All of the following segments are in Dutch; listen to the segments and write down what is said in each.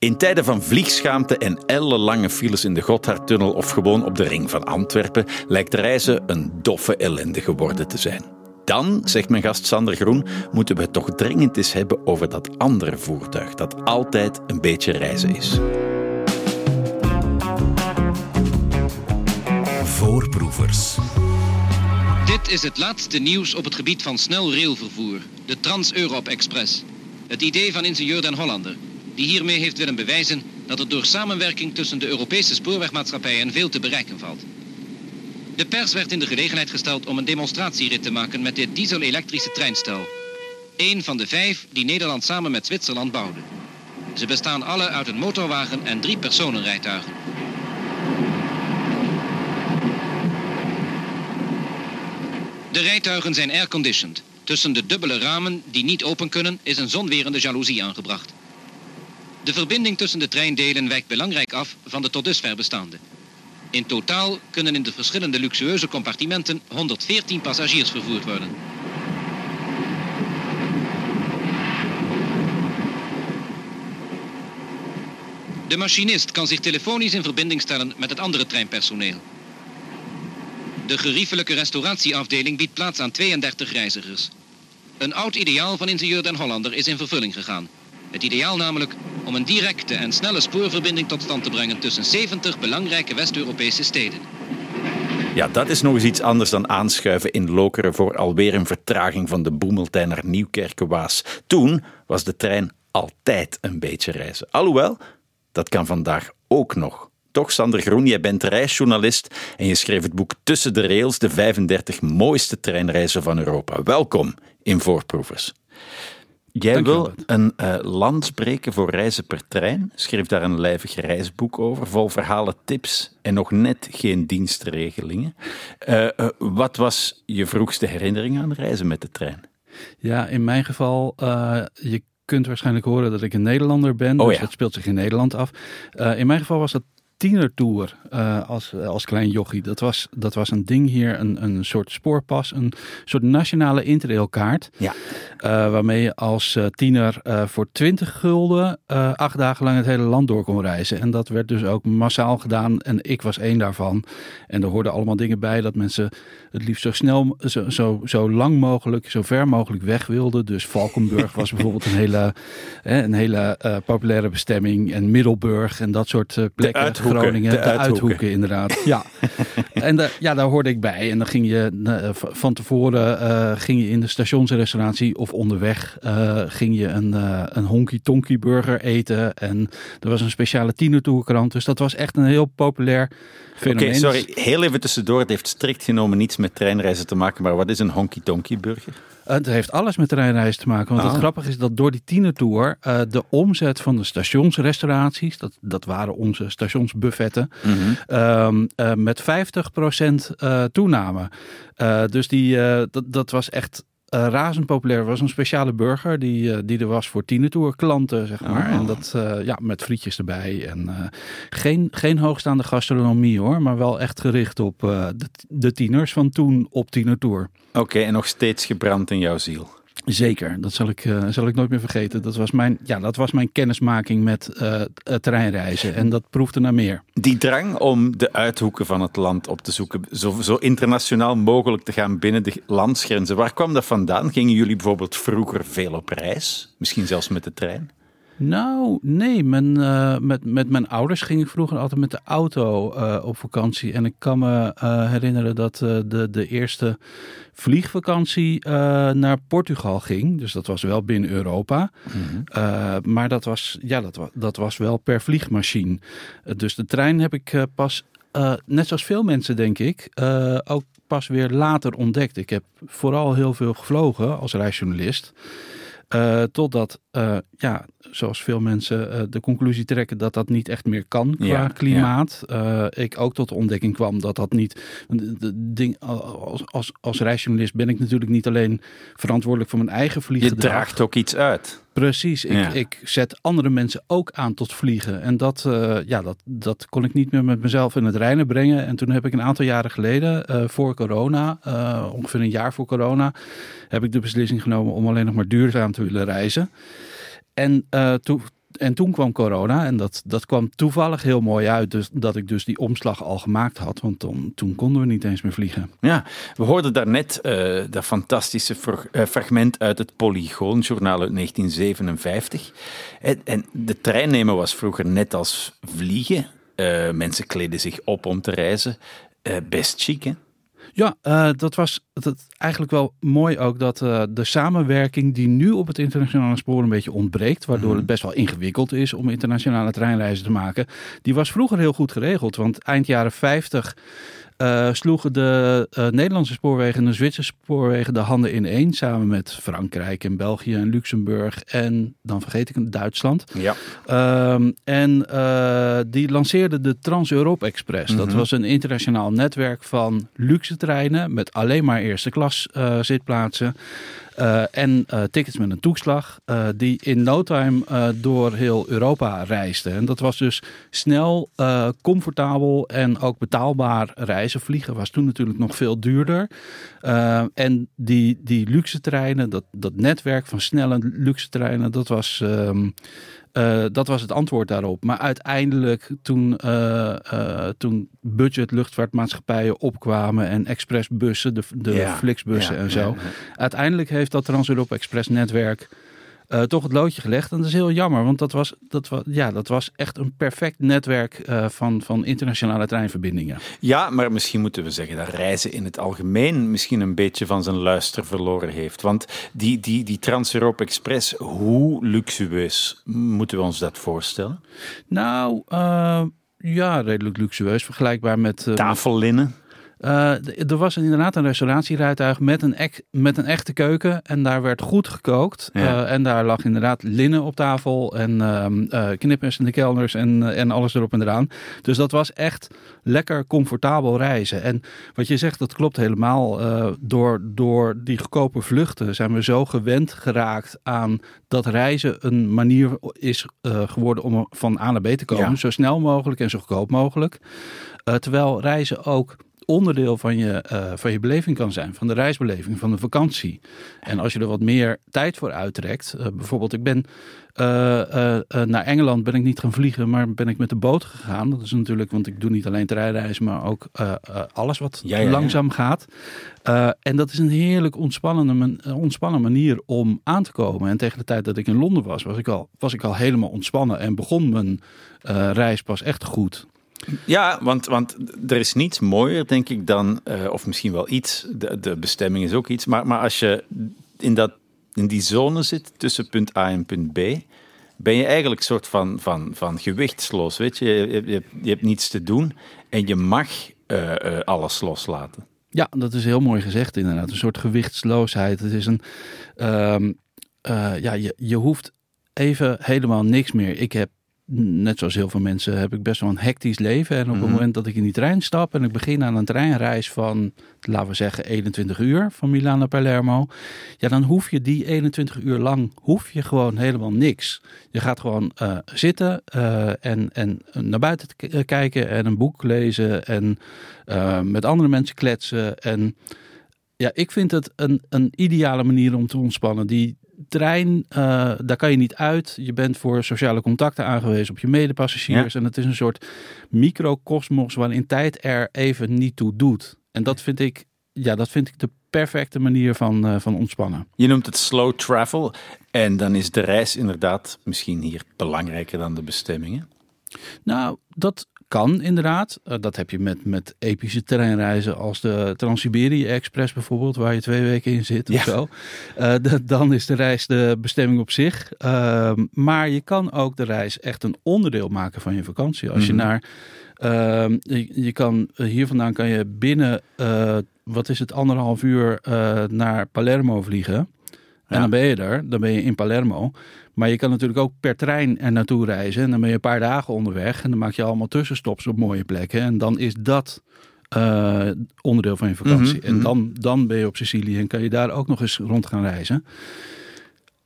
In tijden van vliegschaamte en ellenlange files in de Gotthardtunnel of gewoon op de ring van Antwerpen lijkt reizen een doffe ellende geworden te zijn. Dan, zegt mijn gast Sander Groen, moeten we het toch dringend eens hebben over dat andere voertuig dat altijd een beetje reizen is. Voorproevers. Dit is het laatste nieuws op het gebied van snel railvervoer, de Trans-Europe Express. Het idee van ingenieur Den Hollander, die hiermee heeft willen bewijzen dat er door samenwerking tussen de Europese spoorwegmaatschappijen veel te bereiken valt. De pers werd in de gelegenheid gesteld om een demonstratierit te maken met dit diesel-elektrische treinstel. Eén van de vijf die Nederland samen met Zwitserland bouwde. Ze bestaan alle uit een motorwagen en drie personenrijtuigen. De rijtuigen zijn airconditioned. Tussen de dubbele ramen die niet open kunnen is een zonwerende jaloezie aangebracht. De verbinding tussen de treindelen wijkt belangrijk af van de tot dusver bestaande. In totaal kunnen in de verschillende luxueuze compartimenten 114 passagiers vervoerd worden. De machinist kan zich telefonisch in verbinding stellen met het andere treinpersoneel. De geriefelijke restauratieafdeling biedt plaats aan 32 reizigers. Een oud ideaal van ingenieur Den Hollander is in vervulling gegaan. Het ideaal namelijk om een directe en snelle spoorverbinding tot stand te brengen tussen 70 belangrijke West-Europese steden. Ja, dat is nog eens iets anders dan aanschuiven in Lokeren voor alweer een vertraging van de Boemeltijn naar Nieuwkerken-Waas. Toen was de trein altijd een beetje reizen. Alhoewel, dat kan vandaag ook nog. Toch, Sander Groen, jij bent reisjournalist en je schreef het boek Tussen de Rails, de 35 mooiste treinreizen van Europa. Welkom in Voorproevers. Jij wil een uh, land spreken voor reizen per trein. Schreef daar een lijvig reisboek over, vol verhalen, tips en nog net geen dienstregelingen. Uh, uh, wat was je vroegste herinnering aan reizen met de trein? Ja, in mijn geval, je kunt waarschijnlijk horen dat ik een Nederlander ben. Oh, dus ja. dat speelt zich in Nederland af. in mijn geval was dat tienertour uh, als, als klein jochie. Dat was, dat was een ding hier, een, een soort spoorpas, een soort nationale interrailkaart. Ja. Uh, waarmee je als uh, tiener voor 20 gulden acht dagen lang het hele land door kon reizen. En dat werd dus ook massaal gedaan en ik was één daarvan. En er hoorden allemaal dingen bij dat mensen het liefst zo snel, zo, zo, zo lang mogelijk, zo ver mogelijk weg wilden. Dus Valkenburg was bijvoorbeeld een hele, een hele populaire bestemming. En Middelburg en dat soort plekken. Groningen, de, de uithoeken. inderdaad. Ja. en de, ja, daar hoorde ik bij. En dan ging je van tevoren uh, ging je in de stationsrestauratie of onderweg uh, ging je een, uh, een honky tonky burger eten. En er was een speciale tienertourkrant. Dus dat was echt een heel populair fenomeen. Oké, sorry. Heel even tussendoor. Het heeft strikt genomen niets met treinreizen te maken. Maar wat is een honky tonky burger? Het heeft alles met treinreizen te maken. Want het ah. grappige is dat door die tienertour uh, de omzet van de stationsrestauraties, dat, dat waren onze stationsbuffetten, mm -hmm. uh, met 50% uh, toename. dus die, dat, dat was echt uh, razend populair. was een speciale burger die, uh, die er was voor tienertour klanten, zeg maar. Oh. En dat uh, ja, met frietjes erbij. En geen, geen hoogstaande gastronomie hoor, maar wel echt gericht op de, de tieners van toen op tienertour. Oké, en nog steeds gebrand in jouw ziel. Zeker, dat zal ik, uh, zal ik nooit meer vergeten. Dat was mijn, ja, dat was mijn kennismaking met uh, treinreizen en dat proefde naar meer. Die drang om de uithoeken van het land op te zoeken, zo, zo internationaal mogelijk te gaan binnen de landsgrenzen, waar kwam dat vandaan? Gingen jullie bijvoorbeeld vroeger veel op reis? Misschien zelfs met de trein? Nou, nee. Mijn, uh, met, met mijn ouders ging ik vroeger altijd met de auto uh, op vakantie. En ik kan me uh, herinneren dat de, de eerste vliegvakantie naar Portugal ging. Dus dat was wel binnen Europa. Mm -hmm. maar dat was, ja, dat, dat was wel per vliegmachine. dus de trein heb ik pas, net zoals veel mensen denk ik, ook pas weer later ontdekt. Ik heb vooral heel veel gevlogen als reisjournalist. Totdat, uh, ja, zoals veel mensen uh, de conclusie trekken dat dat niet echt meer kan qua ja, klimaat. Ja. ik ook tot de ontdekking kwam dat dat niet. De ding, als, als, als reisjournalist ben ik natuurlijk niet alleen verantwoordelijk voor mijn eigen vliegen. Je draagt ook iets uit. Precies, ik, ja. ik, zet andere mensen ook aan tot vliegen. En dat, ja, dat, dat kon ik niet meer met mezelf in het reinen brengen. En toen heb ik een aantal jaren geleden, voor corona, ongeveer een jaar voor corona, heb ik de beslissing genomen om alleen nog maar duurzaam te willen reizen. En toen en toen kwam corona en dat, dat kwam toevallig heel mooi uit. Dus dat ik dus die omslag al gemaakt had. Want toen, toen konden we niet eens meer vliegen. Ja, we hoorden daarnet uh, dat fantastische fragment uit het Polygoonjournaal uit 1957. En, en de trein nemen was vroeger net als vliegen. Mensen kleden zich op om te reizen. Best chic, hè? Ja, uh, dat was dat eigenlijk wel mooi ook dat uh, de samenwerking die nu op het internationale spoor een beetje ontbreekt, waardoor mhm. het best wel ingewikkeld is om internationale treinreizen te maken, die was vroeger heel goed geregeld. Want eind jaren 50 uh, sloegen de uh, Nederlandse spoorwegen en de Zwitserse spoorwegen de handen in één. Samen met Frankrijk en België en Luxemburg en dan vergeet ik een Duitsland. Ja. Uh, en uh, die lanceerden de Trans-Europe Express. Dat mhm. was een internationaal netwerk van luxe treinen met alleen maar eerste klas zitplaatsen. Uh, en uh, tickets met een toeslag, uh, die in no time door heel Europa reisden. En dat was dus snel, comfortabel en ook betaalbaar reizen. Vliegen was toen natuurlijk nog veel duurder. en die, die luxe treinen, dat, dat netwerk van snelle luxe treinen, dat was. Um, uh, dat was het antwoord daarop. Maar uiteindelijk, toen, uh, uh, toen budget luchtvaartmaatschappijen opkwamen en expressbussen, de, de ja, Flixbussen ja, en zo. Ja, uiteindelijk heeft dat Trans-Europa Express netwerk uh, toch het loodje gelegd. En dat is heel jammer, want dat was, dat was, ja, dat was echt een perfect netwerk uh, van, van internationale treinverbindingen. Ja, maar misschien moeten we zeggen dat reizen in het algemeen misschien een beetje van zijn luister verloren heeft. Want die, die, die Trans-Europe Express, hoe luxueus moeten we ons dat voorstellen? Nou, uh, ja, redelijk luxueus. Vergelijkbaar met... Tafellinnen? Uh, er was inderdaad een restauratierijtuig met een, ek, met een echte keuken. En daar werd goed gekookt. Ja. Uh, en daar lag inderdaad linnen op tafel. En uh, knippers in de kelners en, en alles erop en eraan. Dus dat was echt lekker comfortabel reizen. En wat je zegt, dat klopt helemaal. door, door die goedkope vluchten zijn we zo gewend geraakt aan dat reizen een manier is geworden om van A naar B te komen. Ja. Zo snel mogelijk en zo goedkoop mogelijk. terwijl reizen ook onderdeel van je, uh, van je beleving kan zijn, van de reisbeleving, van de vakantie. En als je er wat meer tijd voor uittrekt, uh, bijvoorbeeld ik ben uh, naar Engeland ben ik niet gaan vliegen, maar ben ik met de boot gegaan. Dat is natuurlijk, want ik doe niet alleen treinreizen, maar ook alles wat ja, ja, langzaam ja. gaat. en dat is een heerlijk ontspannende, ontspannen manier om aan te komen. En tegen de tijd dat ik in Londen was, was ik al, was ik al helemaal ontspannen en begon mijn reis pas echt goed. Ja, want, want er is niets mooier, denk ik, dan, uh, of misschien wel iets, de, de bestemming is ook iets, maar, maar als je in, dat, in die zone zit tussen punt A en punt B, ben je eigenlijk een soort van, van, van gewichtsloos. Weet je? Je, je, hebt niets te doen en je mag uh, uh, alles loslaten. Ja, dat is heel mooi gezegd inderdaad. Een soort gewichtsloosheid. Het is een, um, ja, je, je hoeft even helemaal niks meer. Ik heb net zoals heel veel mensen, heb ik best wel een hectisch leven. En op het mhm. moment dat ik in die trein stap en ik begin aan een treinreis van, laten we zeggen, 21 uur van Milaan naar Palermo. Ja, dan hoef je die 21 uur lang, hoef je gewoon helemaal niks. Je gaat gewoon uh, zitten uh, en, en naar buiten kijken en een boek lezen en uh, met andere mensen kletsen. En ja, ik vind het een, een ideale manier om te ontspannen. Die, trein, uh, daar kan je niet uit. Je bent voor sociale contacten aangewezen op je medepassagiers. En het is een soort microcosmos waarin tijd er even niet toe doet. En dat vind ik, ja, dat vind ik de perfecte manier van, uh, van ontspannen. Je noemt het slow travel. En dan is de reis inderdaad misschien hier belangrijker dan de bestemmingen. Nou, dat kan inderdaad. Uh, dat heb je met, met epische treinreizen als de Trans-Siberië Express bijvoorbeeld, waar je twee weken in zit of zo. Uh, de, dan is de reis de bestemming op zich. Uh, maar je kan ook de reis echt een onderdeel maken van je vakantie. Als je mhm. naar. Ehm, je, je, kan hier vandaan kan je binnen, eh, wat is het, anderhalf uur naar Palermo vliegen. En dan ben je er, dan ben je in Palermo. Maar je kan natuurlijk ook per trein er naartoe reizen. En dan ben je een paar dagen onderweg. En dan maak je allemaal tussenstops op mooie plekken. En dan is dat uh, onderdeel van je vakantie. Mm -hmm. En mhm. dan, dan ben je op Sicilië en kan je daar ook nog eens rond gaan reizen.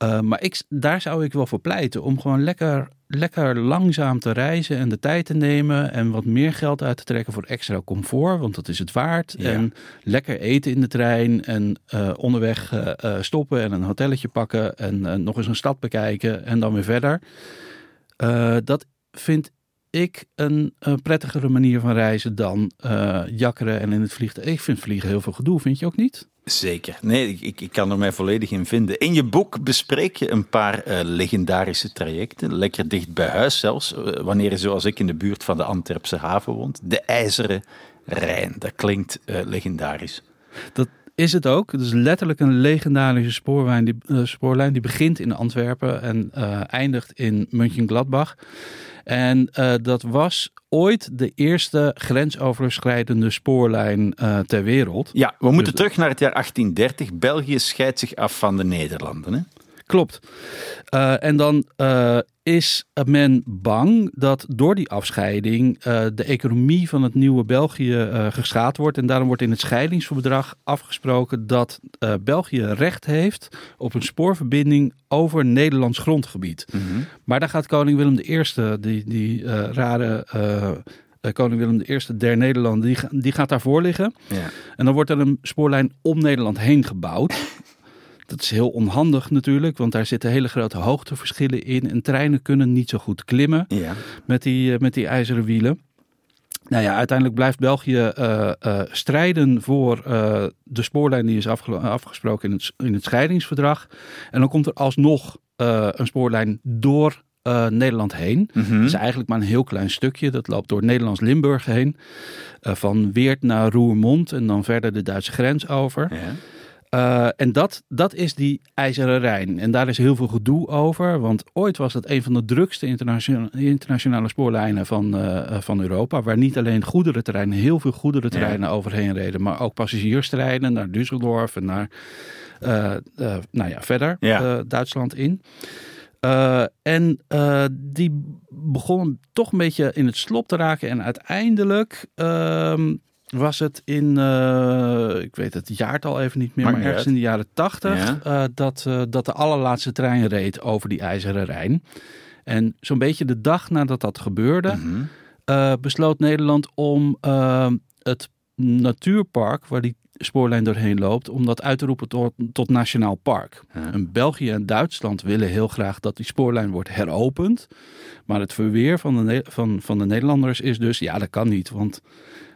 Uh, maar ik, daar zou ik wel voor pleiten om gewoon lekker, lekker langzaam te reizen en de tijd te nemen en wat meer geld uit te trekken voor extra comfort, want dat is het waard. Ja. En lekker eten in de trein en uh, onderweg uh, stoppen en een hotelletje pakken en nog eens een stad bekijken en dan weer verder. dat vind ik een, een, prettigere manier van reizen dan jakkeren en in het vliegtuig. Ik vind vliegen heel veel gedoe, vind je ook niet? Zeker. Nee, ik, ik kan er mij volledig in vinden. In je boek bespreek je een paar uh, legendarische trajecten. Lekker dicht bij huis zelfs. Uh, wanneer je zoals ik in de buurt van de Antwerpse haven woont. De IJzeren Rijn. Dat klinkt legendarisch. Dat is het ook. Het is letterlijk een legendarische spoorlijn die, spoorlijn die begint in Antwerpen en eindigt in München-Gladbach. En dat was ooit de eerste grensoverschrijdende spoorlijn uh, ter wereld. Ja, we moeten dus terug naar het jaar 1830. België scheidt zich af van de Nederlanden. Hè? Klopt. Uh, en dan uh, is men bang dat door die afscheiding uh, de economie van het nieuwe België geschaad wordt. En daarom wordt in het scheidingsverdrag afgesproken dat België recht heeft op een spoorverbinding over Nederlands grondgebied. Mm -hmm. Maar daar gaat koning Willem I, die, die rare koning Willem I der Nederlanden, die, die gaat daarvoor liggen. Ja. En dan wordt er een spoorlijn om Nederland heen gebouwd. Dat is heel onhandig natuurlijk, want daar zitten hele grote hoogteverschillen in. En treinen kunnen niet zo goed klimmen ja. met, die, eh, met die ijzeren wielen. Nou ja, uiteindelijk blijft België uh, uh, strijden voor uh, de spoorlijn die is afgesproken in het, in het scheidingsverdrag. En dan komt er alsnog een spoorlijn door Nederland heen. Mm -hmm. Dat is eigenlijk maar een heel klein stukje. Dat loopt door Nederlands-Limburg heen. van Weert naar Roermond en dan verder de Duitse grens over. Ja. Uh, en dat, dat is die IJzeren Rijn. En daar is heel veel gedoe over. Want ooit was het een van de drukste internationale, internationale spoorlijnen van, uh, van Europa. Waar niet alleen goederentreinen, heel veel goederentreinen ja. overheen reden. Maar ook passagierstreinen naar Düsseldorf en naar uh, nou ja, verder ja. Duitsland in. en die begon toch een beetje in het slop te raken. En uiteindelijk ehm, was het in, uh, ik weet het jaartal even niet meer, maar, maar ergens in de jaren tachtig, uh, dat, uh, dat de allerlaatste trein reed over die IJzeren Rijn. En zo'n beetje de dag nadat dat gebeurde, -hmm. besloot Nederland om het natuurpark, waar die spoorlijn doorheen loopt, om dat uit te roepen tot, tot nationaal park. En België en Duitsland willen heel graag dat die spoorlijn wordt heropend. Maar het verweer van de, van, van de Nederlanders is dus, ja dat kan niet, want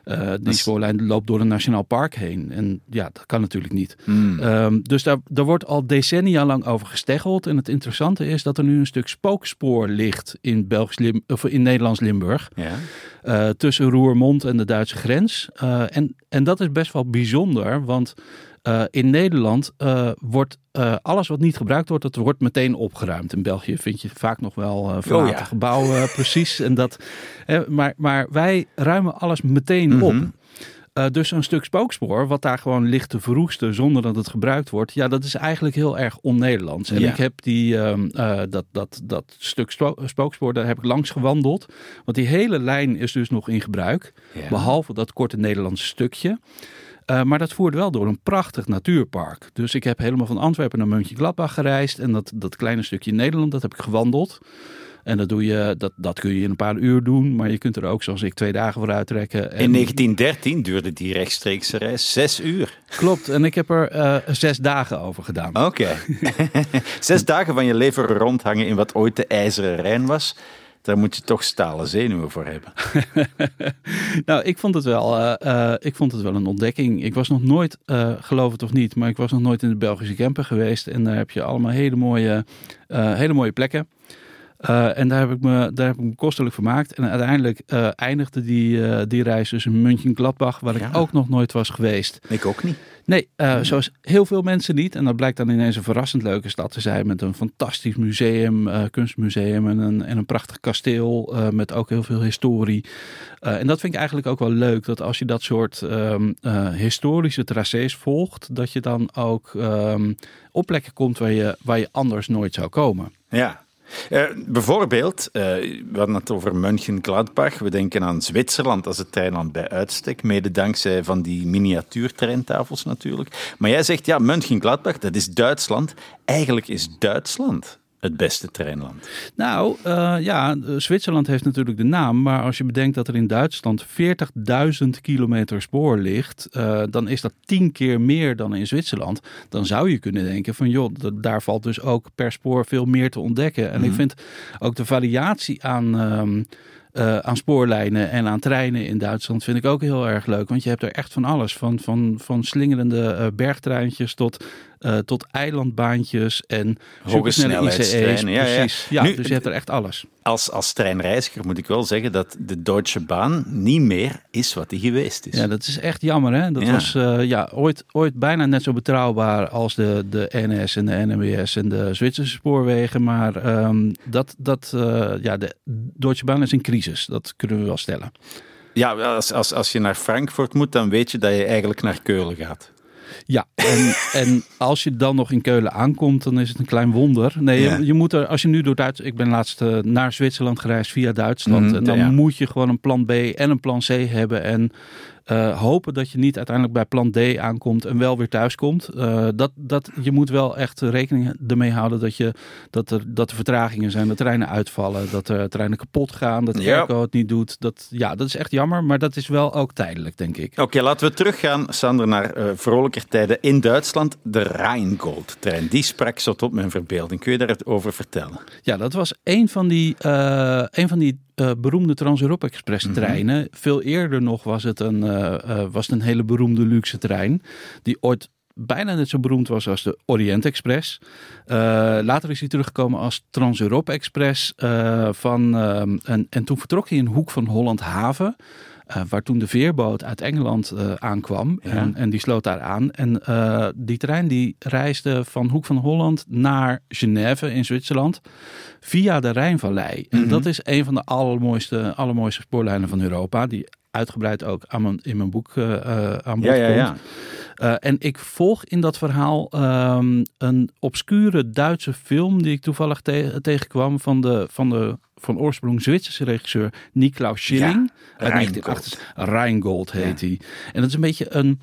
uh, die spoorlijn loopt door een nationaal park heen. En ja, dat kan natuurlijk niet. Hmm. Um, dus daar, daar wordt al decennia lang over gesteggeld. En het interessante is dat er nu een stuk spookspoor ligt in, Belgisch Lim of in Nederlands Limburg. Ja. Uh, tussen Roermond en de Duitse grens. Uh, en, en dat is best wel bijzonder, want uh, in Nederland uh, wordt uh, alles wat niet gebruikt wordt, dat wordt meteen opgeruimd. In België vind je vaak nog wel verlaten oh, ja. gebouwen, precies. En dat, maar, maar wij ruimen alles meteen mm -hmm. op. Uh, dus een stuk spookspoor, wat daar gewoon ligt te verroesten zonder dat het gebruikt wordt. Ja, dat is eigenlijk heel erg on-Nederlands. En ja. ik heb die, uh, dat, dat, dat stuk spookspoor, daar heb ik langs gewandeld. Want die hele lijn is dus nog in gebruik. Ja. Behalve dat korte Nederlandse stukje. Uh, maar dat voert wel door een prachtig natuurpark. Dus ik heb helemaal van Antwerpen naar Mönchengladbach gereisd. En dat, dat kleine stukje Nederland, dat heb ik gewandeld. En dat, doe je, dat, dat kun je in een paar uur doen. Maar je kunt er ook, zoals ik, twee dagen voor uittrekken. En... In 1913 duurde die rechtstreekse reis zes uur. Klopt, en ik heb er uh, zes dagen over gedaan. Oké. Okay. zes dagen van je leven rondhangen in wat ooit de IJzeren Rijn was daar moet je toch stalen zenuwen voor hebben. nou, ik vond, het wel, uh, uh, ik vond het wel een ontdekking. Ik was nog nooit, uh, geloof het of niet, maar ik was nog nooit in de Belgische camper geweest. En daar heb je allemaal hele mooie, hele mooie plekken. Uh, en daar heb, ik me, daar heb ik me kostelijk vermaakt. En uiteindelijk uh, eindigde die, uh, die reis dus in München-Gladbach, waar ja. ik ook nog nooit was geweest. Ik ook niet. Nee, nee, zoals heel veel mensen niet. En dat blijkt dan ineens een verrassend leuke stad te zijn met een fantastisch museum, kunstmuseum en een, en een prachtig kasteel met ook heel veel historie. en dat vind ik eigenlijk ook wel leuk, dat als je dat soort um, historische tracés volgt, dat je dan ook um, op plekken komt waar je, waar je anders nooit zou komen. Ja, uh, bijvoorbeeld, uh, we hadden het over München-Gladbach. We denken aan Zwitserland als het treinland bij uitstek. Mede dankzij van die miniatuurtreintafels natuurlijk. Maar jij zegt, ja, München-Gladbach, dat is Duitsland. Eigenlijk is Duitsland het beste treinland? Nou uh, ja, Zwitserland heeft natuurlijk de naam. Maar als je bedenkt dat er in Duitsland 40.000 kilometer spoor ligt. Uh, dan is dat tien keer meer dan in Zwitserland. Dan zou je kunnen denken van joh, daar valt dus ook per spoor veel meer te ontdekken. En ik mhm. vind ook de variatie aan. Um, uh, aan spoorlijnen en aan treinen in Duitsland vind ik ook heel erg leuk. Want je hebt er echt van alles. Van, van, van slingerende uh, bergtreintjes tot uh, tot eilandbaantjes en hoge ICE's. Ja, precies. Ja, nu, dus je hebt er echt alles. Als, als treinreiziger moet ik wel zeggen dat de Deutsche Bahn niet meer is wat die geweest is. Ja, dat is echt jammer. Hè? Dat was uh, ja, ooit, ooit bijna net zo betrouwbaar als de, de NS en de NMBS en de Zwitserse spoorwegen. Maar um, dat, dat, ja, de Deutsche Bahn is in crisis. Dat kunnen we wel stellen. Ja, als, als, als je naar Frankfurt moet, dan weet je dat je eigenlijk naar Keulen gaat. Ja, en, en als je dan nog in Keulen aankomt, dan is het een klein wonder. Nee, je, je, moet er, als je nu door Duits, ik ben laatst uh, naar Zwitserland gereisd via Duitsland. Mm, en dan moet je gewoon een plan B en een plan C hebben. En uh, hopen dat je niet uiteindelijk bij plan D aankomt en wel weer thuis komt. Uh, dat, dat, je moet wel echt rekening ermee houden dat, je, dat, er, dat er vertragingen zijn, dat treinen uitvallen, dat er treinen kapot gaan, dat de ja. airco het niet doet. Dat, ja, dat is echt jammer, maar dat is wel ook tijdelijk, denk ik. Oké, laten we teruggaan, Sander, naar uh, vrolijker tijden in Duitsland. De Rheingold-trein, die sprak zo tot mijn verbeelding. Kun je daar over vertellen? Ja, dat was een van die, een van die beroemde Trans-Europa Express mhm. treinen. Veel eerder nog was het, een, was het een hele beroemde luxe trein. Die ooit bijna net zo beroemd was als de Orient Express. later is hij teruggekomen als Trans-Europa Express. van, en, en toen vertrok hij in Hoek van Holland Haven. Uh, waar toen de veerboot uit Engeland uh, aankwam. En, en, die sloot daar aan. En uh, die trein die reisde van Hoek van Holland naar Genève in Zwitserland. Via de Rijnvallei. En mhm. dat is een van de allermooiste, allermooiste spoorlijnen van Europa. Die uitgebreid ook aan mijn, in mijn boek aan bod ja, ja, ja. Uh, en ik volg in dat verhaal um, een obscure Duitse film die ik toevallig te tegenkwam van de, van de van oorsprong Zwitserse regisseur Niklaus Schilling. Ja, Rheingold. Rheingold heet hij. En dat is een beetje een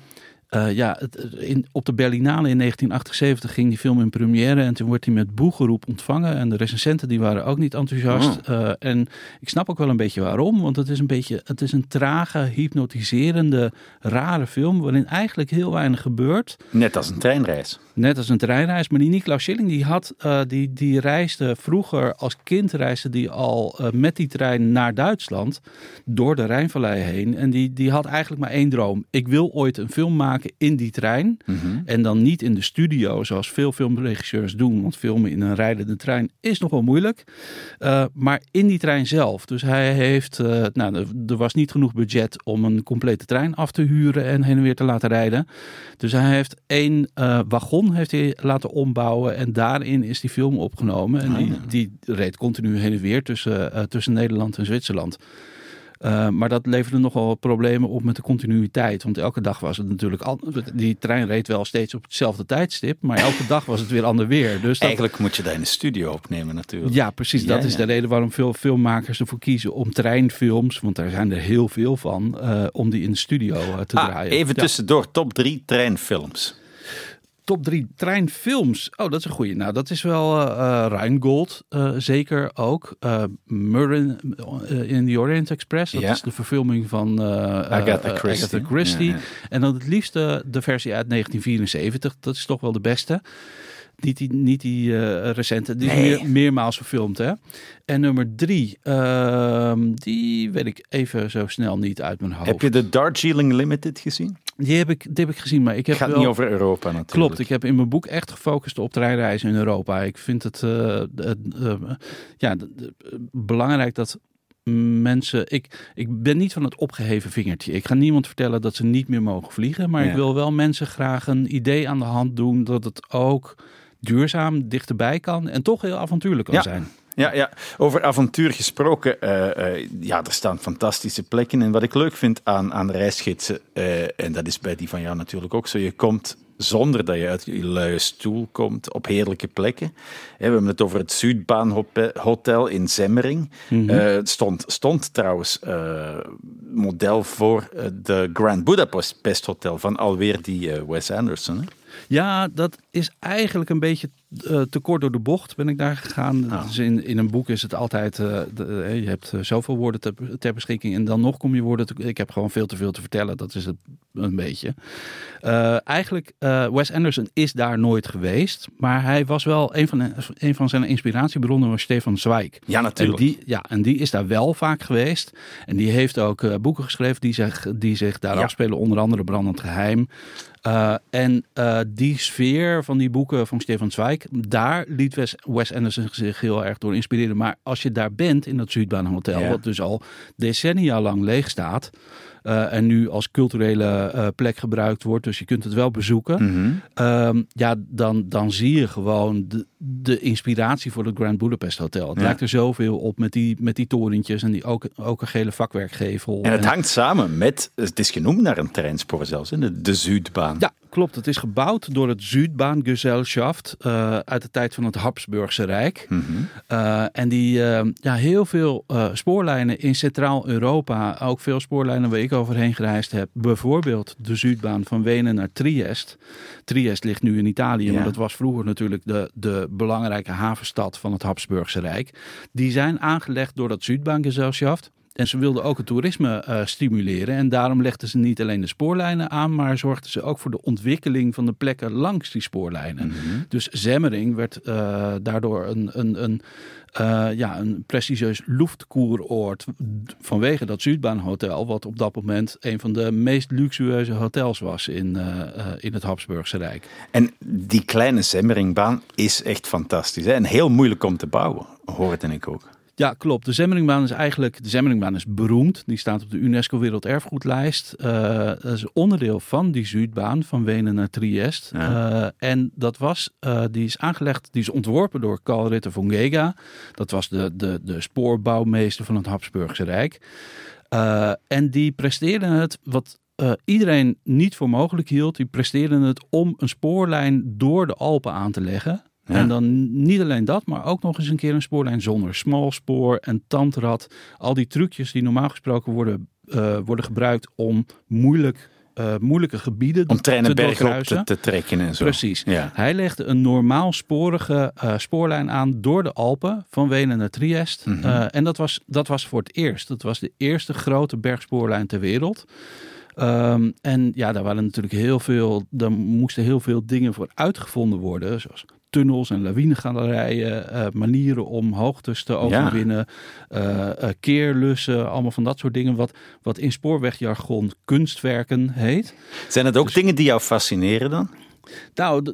uh, ja, in, op de Berlinale in 1978 ging die film in première en toen wordt hij met boegeroep ontvangen. En de recensenten die waren ook niet enthousiast. Oh. Uh, en ik snap ook wel een beetje waarom, want het is een beetje, het is een trage, hypnotiserende, rare film waarin eigenlijk heel weinig gebeurt. Net als een treinreis. Net als een treinreis. Maar die Niklaus Schilling, die, had, uh, die, die reisde vroeger als kind reisde die al met die trein naar Duitsland door de Rijnvallei heen. En die, die had eigenlijk maar één droom. Ik wil ooit een film maken in die trein. Mhm. En dan niet in de studio, zoals veel filmregisseurs doen. Want filmen in een rijdende trein is nog wel moeilijk. Uh, maar in die trein zelf. Dus hij heeft, nou, er was niet genoeg budget om een complete trein af te huren en heen en weer te laten rijden. Dus hij heeft één uh, heeft hij laten ombouwen en daarin is die film opgenomen. En die, ah. die reed continu heen en weer tussen, tussen Nederland en Zwitserland. Uh, maar dat leverde nogal problemen op met de continuïteit. Want elke dag was het natuurlijk. Al, die trein reed wel steeds op hetzelfde tijdstip. Maar elke dag was het weer ander weer. Dus Eigenlijk moet je daar in de studio opnemen, natuurlijk. Ja, precies. dat is de reden waarom veel filmmakers ervoor kiezen om treinfilms. Want daar zijn er heel veel van. Uh, om die in de studio uh, te ah, draaien. Even tussendoor, top drie treinfilms top drie treinfilms. Oh, dat is een goede. Nou, dat is wel uh, Rheingold, uh, zeker ook. Uh, Murren in the Orient Express. Dat is de verfilming van Agatha Christie. Agatha Christie. En dan het liefste de versie uit 1974. Dat is toch wel de beste. Niet die, niet die uh, recente, die is meer, meermaals verfilmd. Hè? En nummer drie, uh, die weet ik even zo snel niet uit mijn hoofd. Heb je de Darjeeling Limited gezien? Die heb ik, die heb ik gezien, maar ik heb Het gaat wel... niet over Europa natuurlijk. Klopt, ik heb in mijn boek echt gefocust op treinreizen in Europa. Ik vind het uh, ja, belangrijk dat mensen. Ik, ik ben niet van het opgeheven vingertje. Ik ga niemand vertellen dat ze niet meer mogen vliegen. Maar ik wil wel mensen graag een idee aan de hand doen dat het ook duurzaam dichterbij kan en toch heel avontuurlijk kan zijn. Ja, ja, over avontuur gesproken. Uh, uh, ja, er staan fantastische plekken. En wat ik leuk vind aan, aan reisgidsen, uh, en dat is bij die van jou natuurlijk ook zo, je komt zonder dat je uit je luie stoel komt op heerlijke plekken. We hebben het over het Zuidbaanhotel in Zemmering. Mm -hmm. stond, stond trouwens model voor de Grand Budapest Hotel van alweer die Wes Anderson. Hè? Ja, dat is eigenlijk een beetje uh, te kort door de bocht ben ik daar gegaan. Oh. Dus in, in een boek is het altijd, uh, de, je hebt zoveel woorden ter, ter, beschikking en dan nog kom je woorden. Te, ik heb gewoon veel te veel te vertellen, dat is het een beetje. Uh, eigenlijk, Wes Anderson is daar nooit geweest, maar hij was wel een van, een van zijn inspiratiebronnen was Stefan Zweig. Ja, natuurlijk. En die, ja, en die is daar wel vaak geweest. En die heeft ook boeken geschreven die zich, die zich daar afspelen, onder andere Brandend Geheim. Uh, en uh, die sfeer van die boeken van Stefan Zweig, daar liet Wes, Wes Anderson zich heel erg door inspireren. Maar als je daar bent in dat Zuidbaanhotel, ja. wat dus al decennia lang leeg staat, uh, en nu als culturele uh, plek gebruikt wordt. Dus je kunt het wel bezoeken. Mm -hmm. um, ja, dan, dan zie je gewoon de, de inspiratie voor het Grand Budapest Hotel. Het ja. lijkt er zoveel op met die, met die torentjes en die ook, ook een gele vakwerkgevel. En het en, hangt samen met, het is genoemd naar een treinspoor zelfs, de, de Zuidbaan. Ja, klopt. Het is gebouwd door het Zuidbahngesellschaft uh, uit de tijd van het Habsburgse Rijk. Mm -hmm. uh, en die uh, ja, heel veel spoorlijnen in Centraal-Europa, ook veel spoorlijnen waar ik overheen gereisd heb. Bijvoorbeeld de Zuidbaan van Wenen naar Triest. Triest ligt nu in Italië, ja. maar dat was vroeger natuurlijk de, de belangrijke havenstad van het Habsburgse Rijk. Die zijn aangelegd door dat Zuidbahngesellschaft. En ze wilden ook het toerisme uh, stimuleren. En daarom legden ze niet alleen de spoorlijnen aan, maar zorgden ze ook voor de ontwikkeling van de plekken langs die spoorlijnen. Mm -hmm. Dus Zemmering werd uh, daardoor een, een, een, uh, ja, een prestigieus vanwege dat Zuidbaanhotel, wat op dat moment een van de meest luxueuze hotels was in, in het Habsburgse Rijk. En die kleine Zemmeringbaan is echt fantastisch hè? en heel moeilijk om te bouwen, hoorde ik ook. Ja, klopt. De Zemmeringbaan is eigenlijk, de Zemmeringbaan is beroemd. Die staat op de UNESCO Werelderfgoedlijst. Uh, dat is onderdeel van die Zuidbaan van Wenen naar Triest. Ja. Uh, en dat was, uh, die is aangelegd, die is ontworpen door Karl Ritter von Gega. Dat was de, de, de spoorbouwmeester van het Habsburgse Rijk. en die presteerde het wat uh, iedereen niet voor mogelijk hield. Die presteerden het om een spoorlijn door de Alpen aan te leggen. Ja. En dan niet alleen dat, maar ook nog eens een keer een spoorlijn zonder smalspoor en tandrad. Al die trucjes die normaal gesproken worden, uh, worden gebruikt om moeilijk uh, moeilijke gebieden om treinen te bergop te, te, trekken en zo. Precies. Ja. Hij legde een normaal sporige uh, spoorlijn aan door de Alpen van Wenen naar Triest. Mm -hmm. uh, en dat was, dat was voor het eerst. Dat was de eerste grote bergspoorlijn ter wereld. Um, en ja, daar waren natuurlijk heel veel, daar moesten heel veel dingen voor uitgevonden worden. Zoals tunnels en lawinegalerijen, uh, manieren om hoogtes te overwinnen, ja. uh, uh, keerlussen, allemaal van dat soort dingen, wat, wat in spoorwegjargon kunstwerken heet. Zijn het ook dus, dingen die jou fascineren dan? Nou,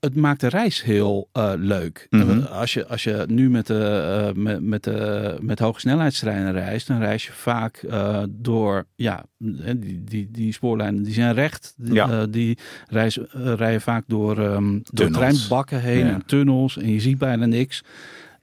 het maakt de reis heel uh, leuk. Mm -hmm. als, je, als je nu met, de, uh, met, met, de, met hogesnelheidstreinen reist, dan reis je vaak uh, door, ja, die, die, die spoorlijnen die zijn recht. Die, ja. die reis, rijden vaak door, um, door treinbakken heen ja. en tunnels en je ziet bijna niks.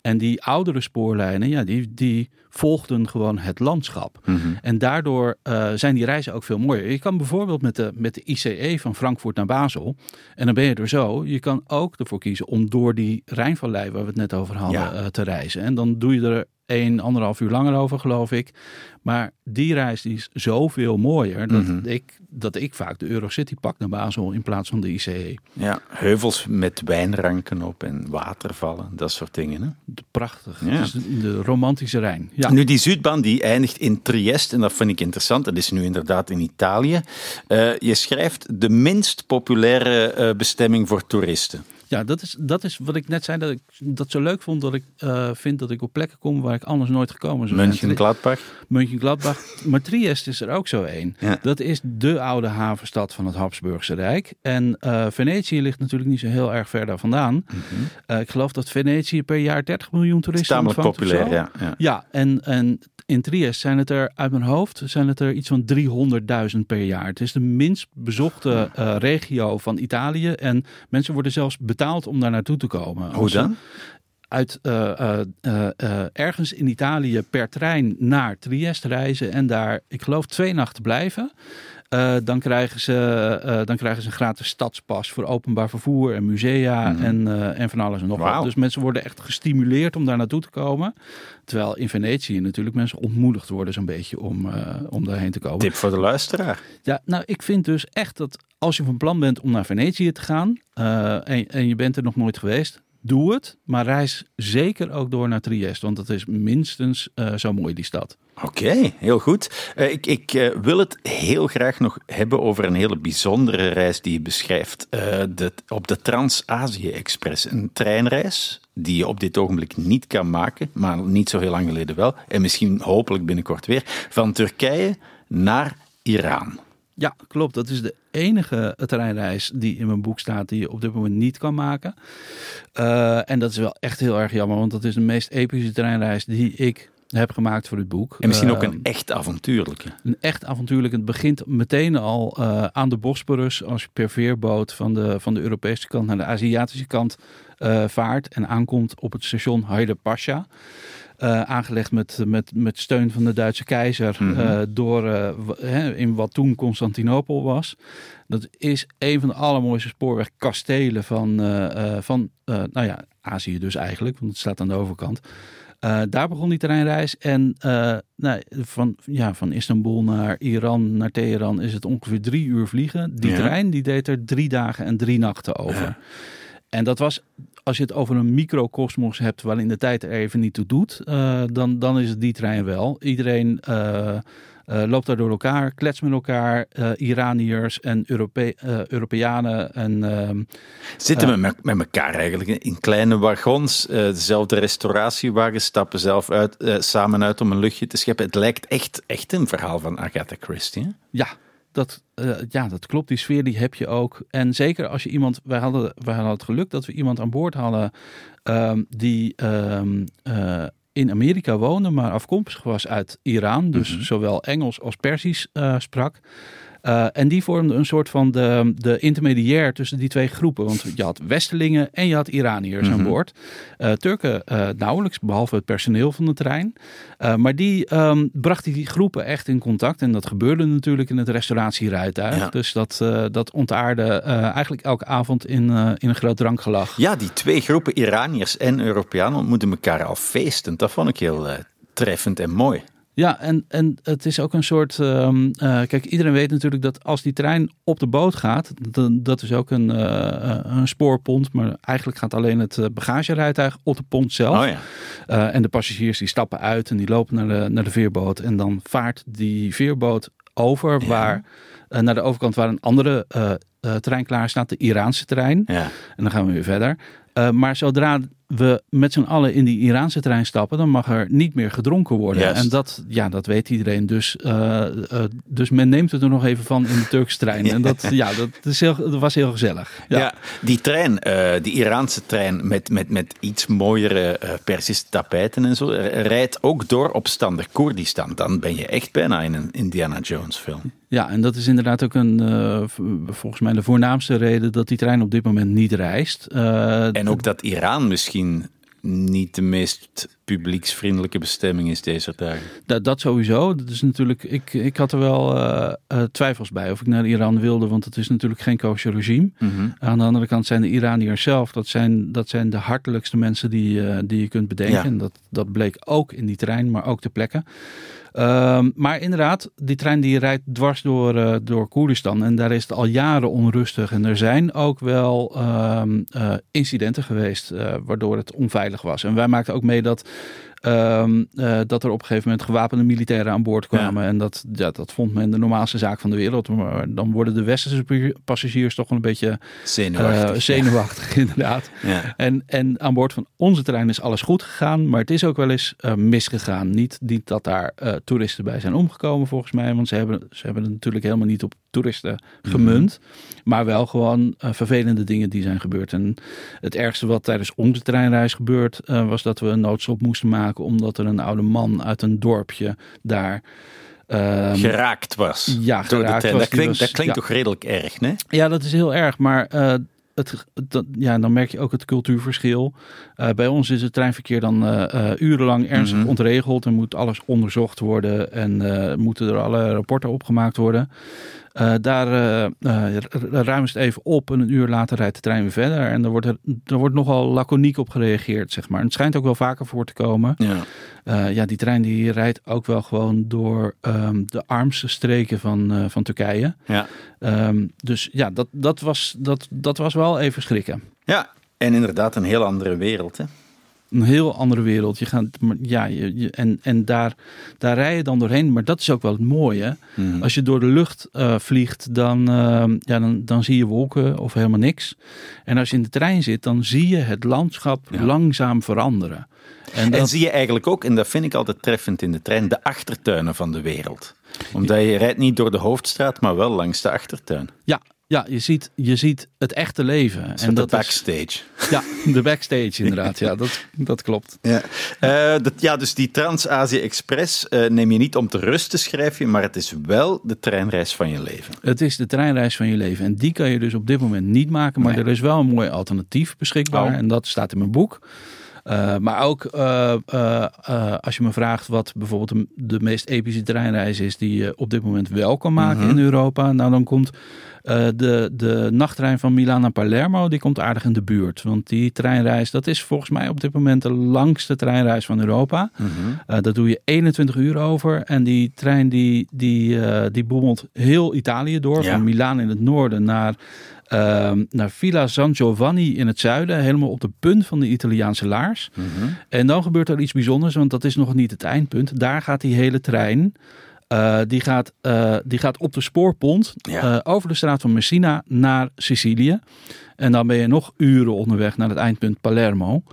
En die oudere spoorlijnen, ja, die, die volgden gewoon het landschap. Mm -hmm. En daardoor uh, zijn die reizen ook veel mooier. Je kan bijvoorbeeld met de, met de ICE van Frankfurt naar Basel, en dan ben je er zo. Je kan ook ervoor kiezen om door die Rijnvallei, waar we het net over hadden, ja. uh, te reizen. En dan doe je er een, anderhalf uur langer over, geloof ik. Maar die reis die is zoveel mooier dat, mm -hmm. ik, dat ik vaak de Eurocity pak naar Basel in plaats van de ICE. Ja, heuvels met wijnranken op en watervallen, dat soort dingen. Hè? Prachtig. Ja. Dus de, de romantische Rijn. Nu, die Zuidbaan die eindigt in Triest en dat vind ik interessant. Dat is nu inderdaad in Italië. Uh, je schrijft de minst populaire uh, bestemming voor toeristen. Ja, dat is, dat is wat ik net zei, dat ik dat zo leuk vond dat ik uh, vind dat ik op plekken kom waar ik anders nooit gekomen zou zijn. München-Gladbach. München-Gladbach. maar Triest is er ook zo één. Ja. Dat is de oude havenstad van het Habsburgse Rijk. En uh, Venetië ligt natuurlijk niet zo heel erg ver daar vandaan. Mm -hmm. uh, ik geloof dat Venetië per jaar 30 miljoen toeristen Tamelijk populair, ja. Ja, ja en, en in Triest zijn het er uit mijn hoofd zijn het er iets van 300.000 per jaar. Het is de minst bezochte regio van Italië. En mensen worden zelfs betaald om daar naartoe te komen. Hoe dan? Uit uh, uh, ergens in Italië per trein naar Triest reizen en daar, ik geloof, twee nachten blijven. Uh, dan, krijgen ze, uh, dan krijgen ze een gratis stadspas voor openbaar vervoer en musea mm. en, uh, en van alles en nog wat. Dus mensen worden echt gestimuleerd om daar naartoe te komen. Terwijl in Venetië natuurlijk mensen ontmoedigd worden zo'n beetje om, om daarheen te komen. Tip voor de luisteraar. Ja, nou ik vind dus echt dat als je van plan bent om naar Venetië te gaan en, en je bent er nog nooit geweest, doe het. Maar reis zeker ook door naar Trieste, want dat is minstens uh, zo mooi, die stad. Oké, heel goed. Uh, ik, ik uh, wil het heel graag nog hebben over een hele bijzondere reis die je beschrijft. De, op de Trans-Azië-express. Een treinreis die je op dit ogenblik niet kan maken, maar niet zo heel lang geleden wel. En misschien hopelijk binnenkort weer. Van Turkije naar Iran. Ja, klopt. Dat is de enige treinreis die in mijn boek staat die je op dit moment niet kan maken. Uh, en dat is wel echt heel erg jammer, want dat is de meest epische treinreis die ik heb gemaakt voor dit boek. En misschien ook een uh, echt avontuurlijke. Een echt avontuurlijke. Het begint meteen al uh, aan de Bosporus als je per veerboot van de, van de Europese kant naar de Aziatische kant vaart en aankomt op het station Haida Pasha. Uh, aangelegd met, met, met steun van de Duitse keizer mm -hmm. uh, door uh, in wat toen Constantinopel was. Dat is een van de allermooiste spoorwegkastelen van, van nou ja, Azië dus eigenlijk, want het staat aan de overkant. daar begon die treinreis en nou, van, ja, van Istanbul naar Iran, naar Teheran is het ongeveer drie uur vliegen. Die ja. trein die deed er drie dagen en drie nachten over. Ja. En dat was als je het over een microcosmos hebt waarin de tijd er even niet toe doet, uh, dan, dan is het die trein wel. Iedereen uh, uh, loopt daar door elkaar, klets met elkaar, Iraniërs en Europe Europeanen. En, ehm, Zitten we met, met elkaar eigenlijk in kleine wagons, dezelfde restauratiewagens, stappen zelf uit, samen uit om een luchtje te scheppen. Het lijkt echt, echt een verhaal van Agatha Christie. Hè? Ja, dat, uh, ja, dat klopt. Die sfeer die heb je ook. En zeker als je iemand. Wij hadden, wij hadden het geluk dat we iemand aan boord hadden. Um, die um, uh, in Amerika woonde, maar afkomstig was uit Iran. Dus mm -hmm. zowel Engels als Persisch uh, sprak. Uh, en die vormde een soort van de, de intermediair tussen die twee groepen. Want je had Westelingen en je had Iraniërs mm -hmm. aan boord. Uh, Turken uh, nauwelijks, behalve het personeel van de trein. maar die um, bracht die groepen echt in contact. En dat gebeurde natuurlijk in het restauratierijtuig. Ja. Dus dat, dat ontaarde eigenlijk elke avond in, in een groot drankgelach. Ja, die twee groepen Iraniërs en Europeanen ontmoeten elkaar al feestend. Dat vond ik heel treffend en mooi. Ja, en, en het is ook een soort. Um, uh, kijk, iedereen weet natuurlijk dat als die trein op de boot gaat, dan, dat is ook een, uh, een spoorpont, maar eigenlijk gaat alleen het bagagerijtuig op de pont zelf. Oh ja. uh, en de passagiers die stappen uit en die lopen naar de, naar de veerboot. En dan vaart die veerboot over ja. waar, naar de overkant waar een andere trein klaar staat, de Iraanse trein. Ja. En dan gaan we weer verder. maar zodra we met z'n allen in die Iraanse trein stappen, dan mag er niet meer gedronken worden. Yes. En dat, ja, dat weet iedereen. Dus, uh, uh, dus men neemt het er nog even van in de Turkse trein. En dat, ja, dat, is heel, dat was heel gezellig. Ja, ja die trein, uh, die Iraanse trein met, met, met iets mooiere Persische tapijten en zo, rijdt ook door opstandig Koerdistan. Dan ben je echt bijna in een Indiana Jones film. Ja, en dat is inderdaad ook een, volgens mij de voornaamste reden dat die trein op dit moment niet reist. en ook dat Iran misschien niet de meest publieksvriendelijke bestemming is deze dagen. Dat, dat sowieso. Dat is natuurlijk, ik, ik had er wel uh, uh, twijfels bij of ik naar Iran wilde, want het is natuurlijk geen kosher regime. Mm -hmm. Aan de andere kant zijn de Iraniërs zelf, dat zijn, dat zijn de hartelijkste mensen die, uh, die je kunt bedenken. Ja. En dat, dat bleek ook in die trein, maar ook ter plekke. Um, maar inderdaad, die trein die rijdt dwars door, uh, door Koerdistan. En daar is het al jaren onrustig. En er zijn ook wel um, uh, incidenten geweest uh, waardoor het onveilig was. En wij maakten ook mee dat Um, uh, dat er op een gegeven moment gewapende militairen aan boord kwamen. Ja. En dat, ja, dat vond men de normaalste zaak van de wereld. Maar dan worden de westerse passagiers toch wel een beetje zenuwachtig, uh, zenuwachtig ja. inderdaad. Ja. En, en aan boord van onze trein is alles goed gegaan. Maar het is ook wel eens uh, misgegaan. Niet, niet dat daar toeristen bij zijn omgekomen volgens mij. Want ze hebben, ze hebben het natuurlijk helemaal niet op toeristen gemunt. Mm. Maar wel gewoon vervelende dingen die zijn gebeurd. En het ergste wat tijdens onze treinreis gebeurd was dat we een noodstop moesten maken omdat er een oude man uit een dorpje daar. Um, geraakt was. Ja, geraakt was. Dat klinkt, was, dat klinkt ja. toch redelijk erg, nee? Ja, dat is heel erg. Maar uh, het, dat, ja, dan merk je ook het cultuurverschil. Uh, bij ons is het treinverkeer dan uh, urenlang ernstig -hmm. ontregeld en moet alles onderzocht worden en moeten er alle rapporten opgemaakt worden. Uh, daar uh, ruimen ze het even op en een uur later rijdt de trein weer verder. En er wordt, er, er wordt nogal laconiek op gereageerd, zeg maar. En het schijnt ook wel vaker voor te komen. Ja, ja die trein die rijdt ook wel gewoon door um, de armste streken van, van Turkije. Ja. Um, dus ja, dat, dat, was, dat, dat was wel even schrikken. Ja, en inderdaad een heel andere wereld, hè? Een heel andere wereld. Je gaat, ja, je, en, en daar, daar rij je dan doorheen. Maar dat is ook wel het mooie. Mhm. Als je door de lucht uh, vliegt, dan, uh, ja, dan, dan zie je wolken of helemaal niks. En als je in de trein zit, dan zie je het landschap langzaam veranderen. En, dat... en zie je eigenlijk ook, en dat vind ik altijd treffend in de trein, de achtertuinen van de wereld. Omdat je rijdt niet door de hoofdstraat, maar wel langs de achtertuin. Ja, ja, je ziet, je ziet het echte leven. en dat de backstage. ja, de backstage inderdaad. Ja, dat, dat klopt. Ja, uh, dat, ja dus die Trans-Azië Express uh, neem je niet om te rusten, schrijf je, maar het is wel de treinreis van je leven. Het is de treinreis van je leven. En die kan je dus op dit moment niet maken, maar er is wel een mooi alternatief beschikbaar. Oh. En dat staat in mijn boek. Uh, maar ook uh, uh, als je me vraagt wat bijvoorbeeld de, de, meest epische treinreis is die je op dit moment wel kan maken mhm. in Europa. Nou, dan komt uh, de, de nachttrein van Milaan naar Palermo, die komt aardig in de buurt. Want die treinreis, dat is volgens mij op dit moment de langste treinreis van Europa. Mm dat doe je 21 uur over. En die trein die, die, uh, die boemelt heel Italië door. Van Milaan in het noorden naar, uh, naar Villa San Giovanni in het zuiden. Helemaal op de punt van de Italiaanse laars. Mm -hmm. En dan gebeurt er iets bijzonders, want dat is nog niet het eindpunt. Daar gaat die hele trein uh, die, gaat, uh, die gaat op de spoorpont ja. uh, over de straat van Messina naar Sicilië. En dan ben je nog uren onderweg naar het eindpunt Palermo.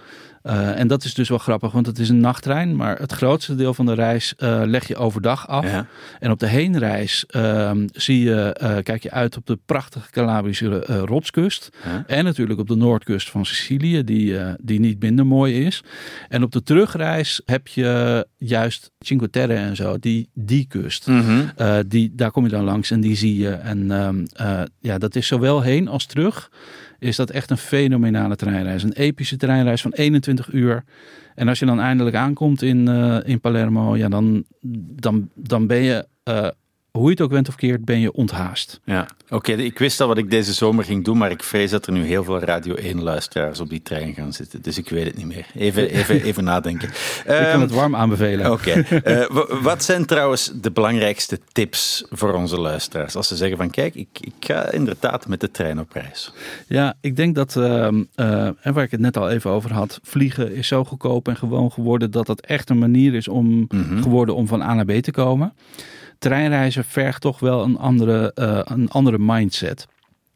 Uh, en dat is dus wel grappig, want het is een nachttrein. Maar het grootste deel van de reis uh, leg je overdag af. Ja. En op de heenreis uh, zie je, uh, kijk je uit op de prachtige Calabrische rotskust. Ja. En natuurlijk op de noordkust van Sicilië, die, die niet minder mooi is. En op de terugreis heb je juist Cinque Terre en zo, die, die kust. Mm -hmm. die, daar kom je dan langs en die zie je. En ehm, ja, dat is zowel heen als terug is dat echt een fenomenale treinreis. Een epische treinreis van 21 uur. En als je dan eindelijk aankomt in, uh, in Palermo, ja, dan, dan, dan ben je uh, hoe je het ook went of keert, ben je onthaast. Ja, oké. ik wist al wat ik deze zomer ging doen, maar ik vrees dat er nu heel veel Radio 1-luisteraars op die trein gaan zitten. Dus ik weet het niet meer. Even, even, even nadenken. ik kan het ehm, warm aanbevelen. Oké. Uh, wat zijn trouwens de belangrijkste tips voor onze luisteraars? Als ze zeggen van, kijk, ik, ik ga inderdaad met de trein op reis. Ja, ik denk dat, uh, uh, en waar ik het net al even over had, vliegen is zo goedkoop en gewoon geworden dat het echt een manier is om, mhm. geworden om van A naar B te komen treinreizen vergt toch wel een andere, uh, een andere mindset.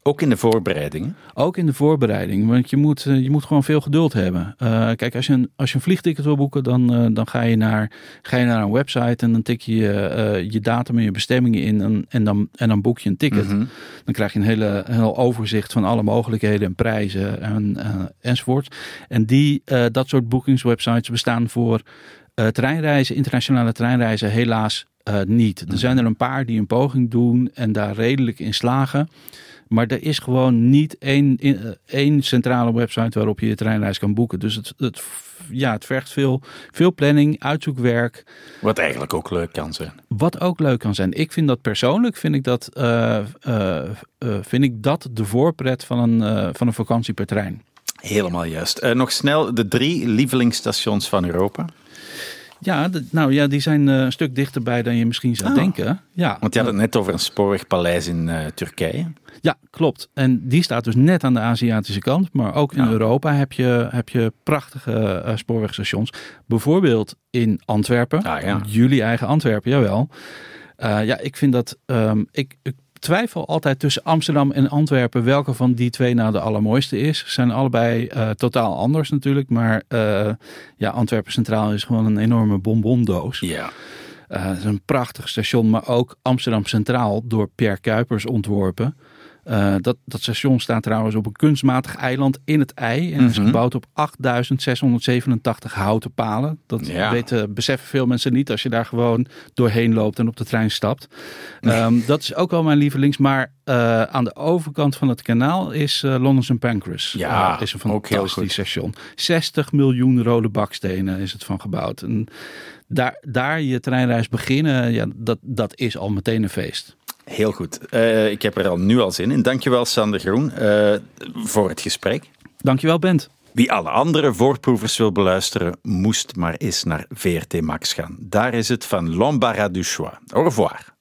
Ook in de voorbereiding? Ook in de voorbereiding, want je moet, eh, je moet gewoon veel geduld hebben. Uh, kijk, als je, een, als je een vliegticket wil boeken, dan, uh, dan ga, je naar, ga je naar een website en dan tik je je datum en je bestemmingen in en, en, dan, en dan boek je een ticket. Mm -hmm. Dan krijg je een hele, heel overzicht van alle mogelijkheden en prijzen en, enzovoort. En die, dat soort boekingswebsites bestaan voor treinreizen, internationale treinreizen, helaas uh, niet. Er mhm. zijn er een paar die een poging doen en daar redelijk in slagen. Maar er is gewoon niet één, eh, één centrale website waarop je je treinreis kan boeken. Dus het, het, ja, het vergt veel, veel planning, uitzoekwerk. Wat eigenlijk ook leuk kan zijn. Wat ook leuk kan zijn. Ik vind dat persoonlijk, vind ik dat, uh, uh, vind ik dat de voorpret van een, van een vakantie per trein. Helemaal juist. nog snel de drie lievelingsstations van Europa. Ja, nou ja, die zijn uh, een stuk dichterbij dan je misschien zou oh. denken. Ja, Want je had het net over een spoorwegpaleis in uh, Turkije. Ja, klopt. En die staat dus net aan de Aziatische kant. Maar ook in Europa heb je, heb je prachtige uh, spoorwegstations. Bijvoorbeeld in Antwerpen. Ah, ja. Jullie eigen Antwerpen, jawel. ja, ik vind dat. Um, ik, ik twijfel altijd tussen Amsterdam en Antwerpen welke van die twee nou de allermooiste is. Ze zijn allebei uh, totaal anders natuurlijk, maar uh, ja, Antwerpen Centraal is gewoon een enorme bonbondoos. Ja. Uh, het is een prachtig station, maar ook Amsterdam Centraal door Pierre Kuipers ontworpen. Uh, dat, dat station staat trouwens op een kunstmatig eiland in het ei. En is mhm. gebouwd op 8687 houten palen. Dat weten, beseffen veel mensen niet als je daar gewoon doorheen loopt en op de trein stapt. Um, dat is ook wel mijn lievelings. Maar uh, aan de overkant van het kanaal is uh, London St. Pancras. Ja, is een fantastisch station. 60 miljoen rode bakstenen is het van gebouwd. En daar, daar je treinreis beginnen, ja, dat, dat is al meteen een feest. Heel goed. Uh, ik heb er al nu al zin in. Dankjewel Sander Groen uh, voor het gesprek. Dankjewel Bent. Wie alle andere voorproevers wil beluisteren, moest maar eens naar VRT Max gaan. Daar is het van l'embarras du choix. Au revoir.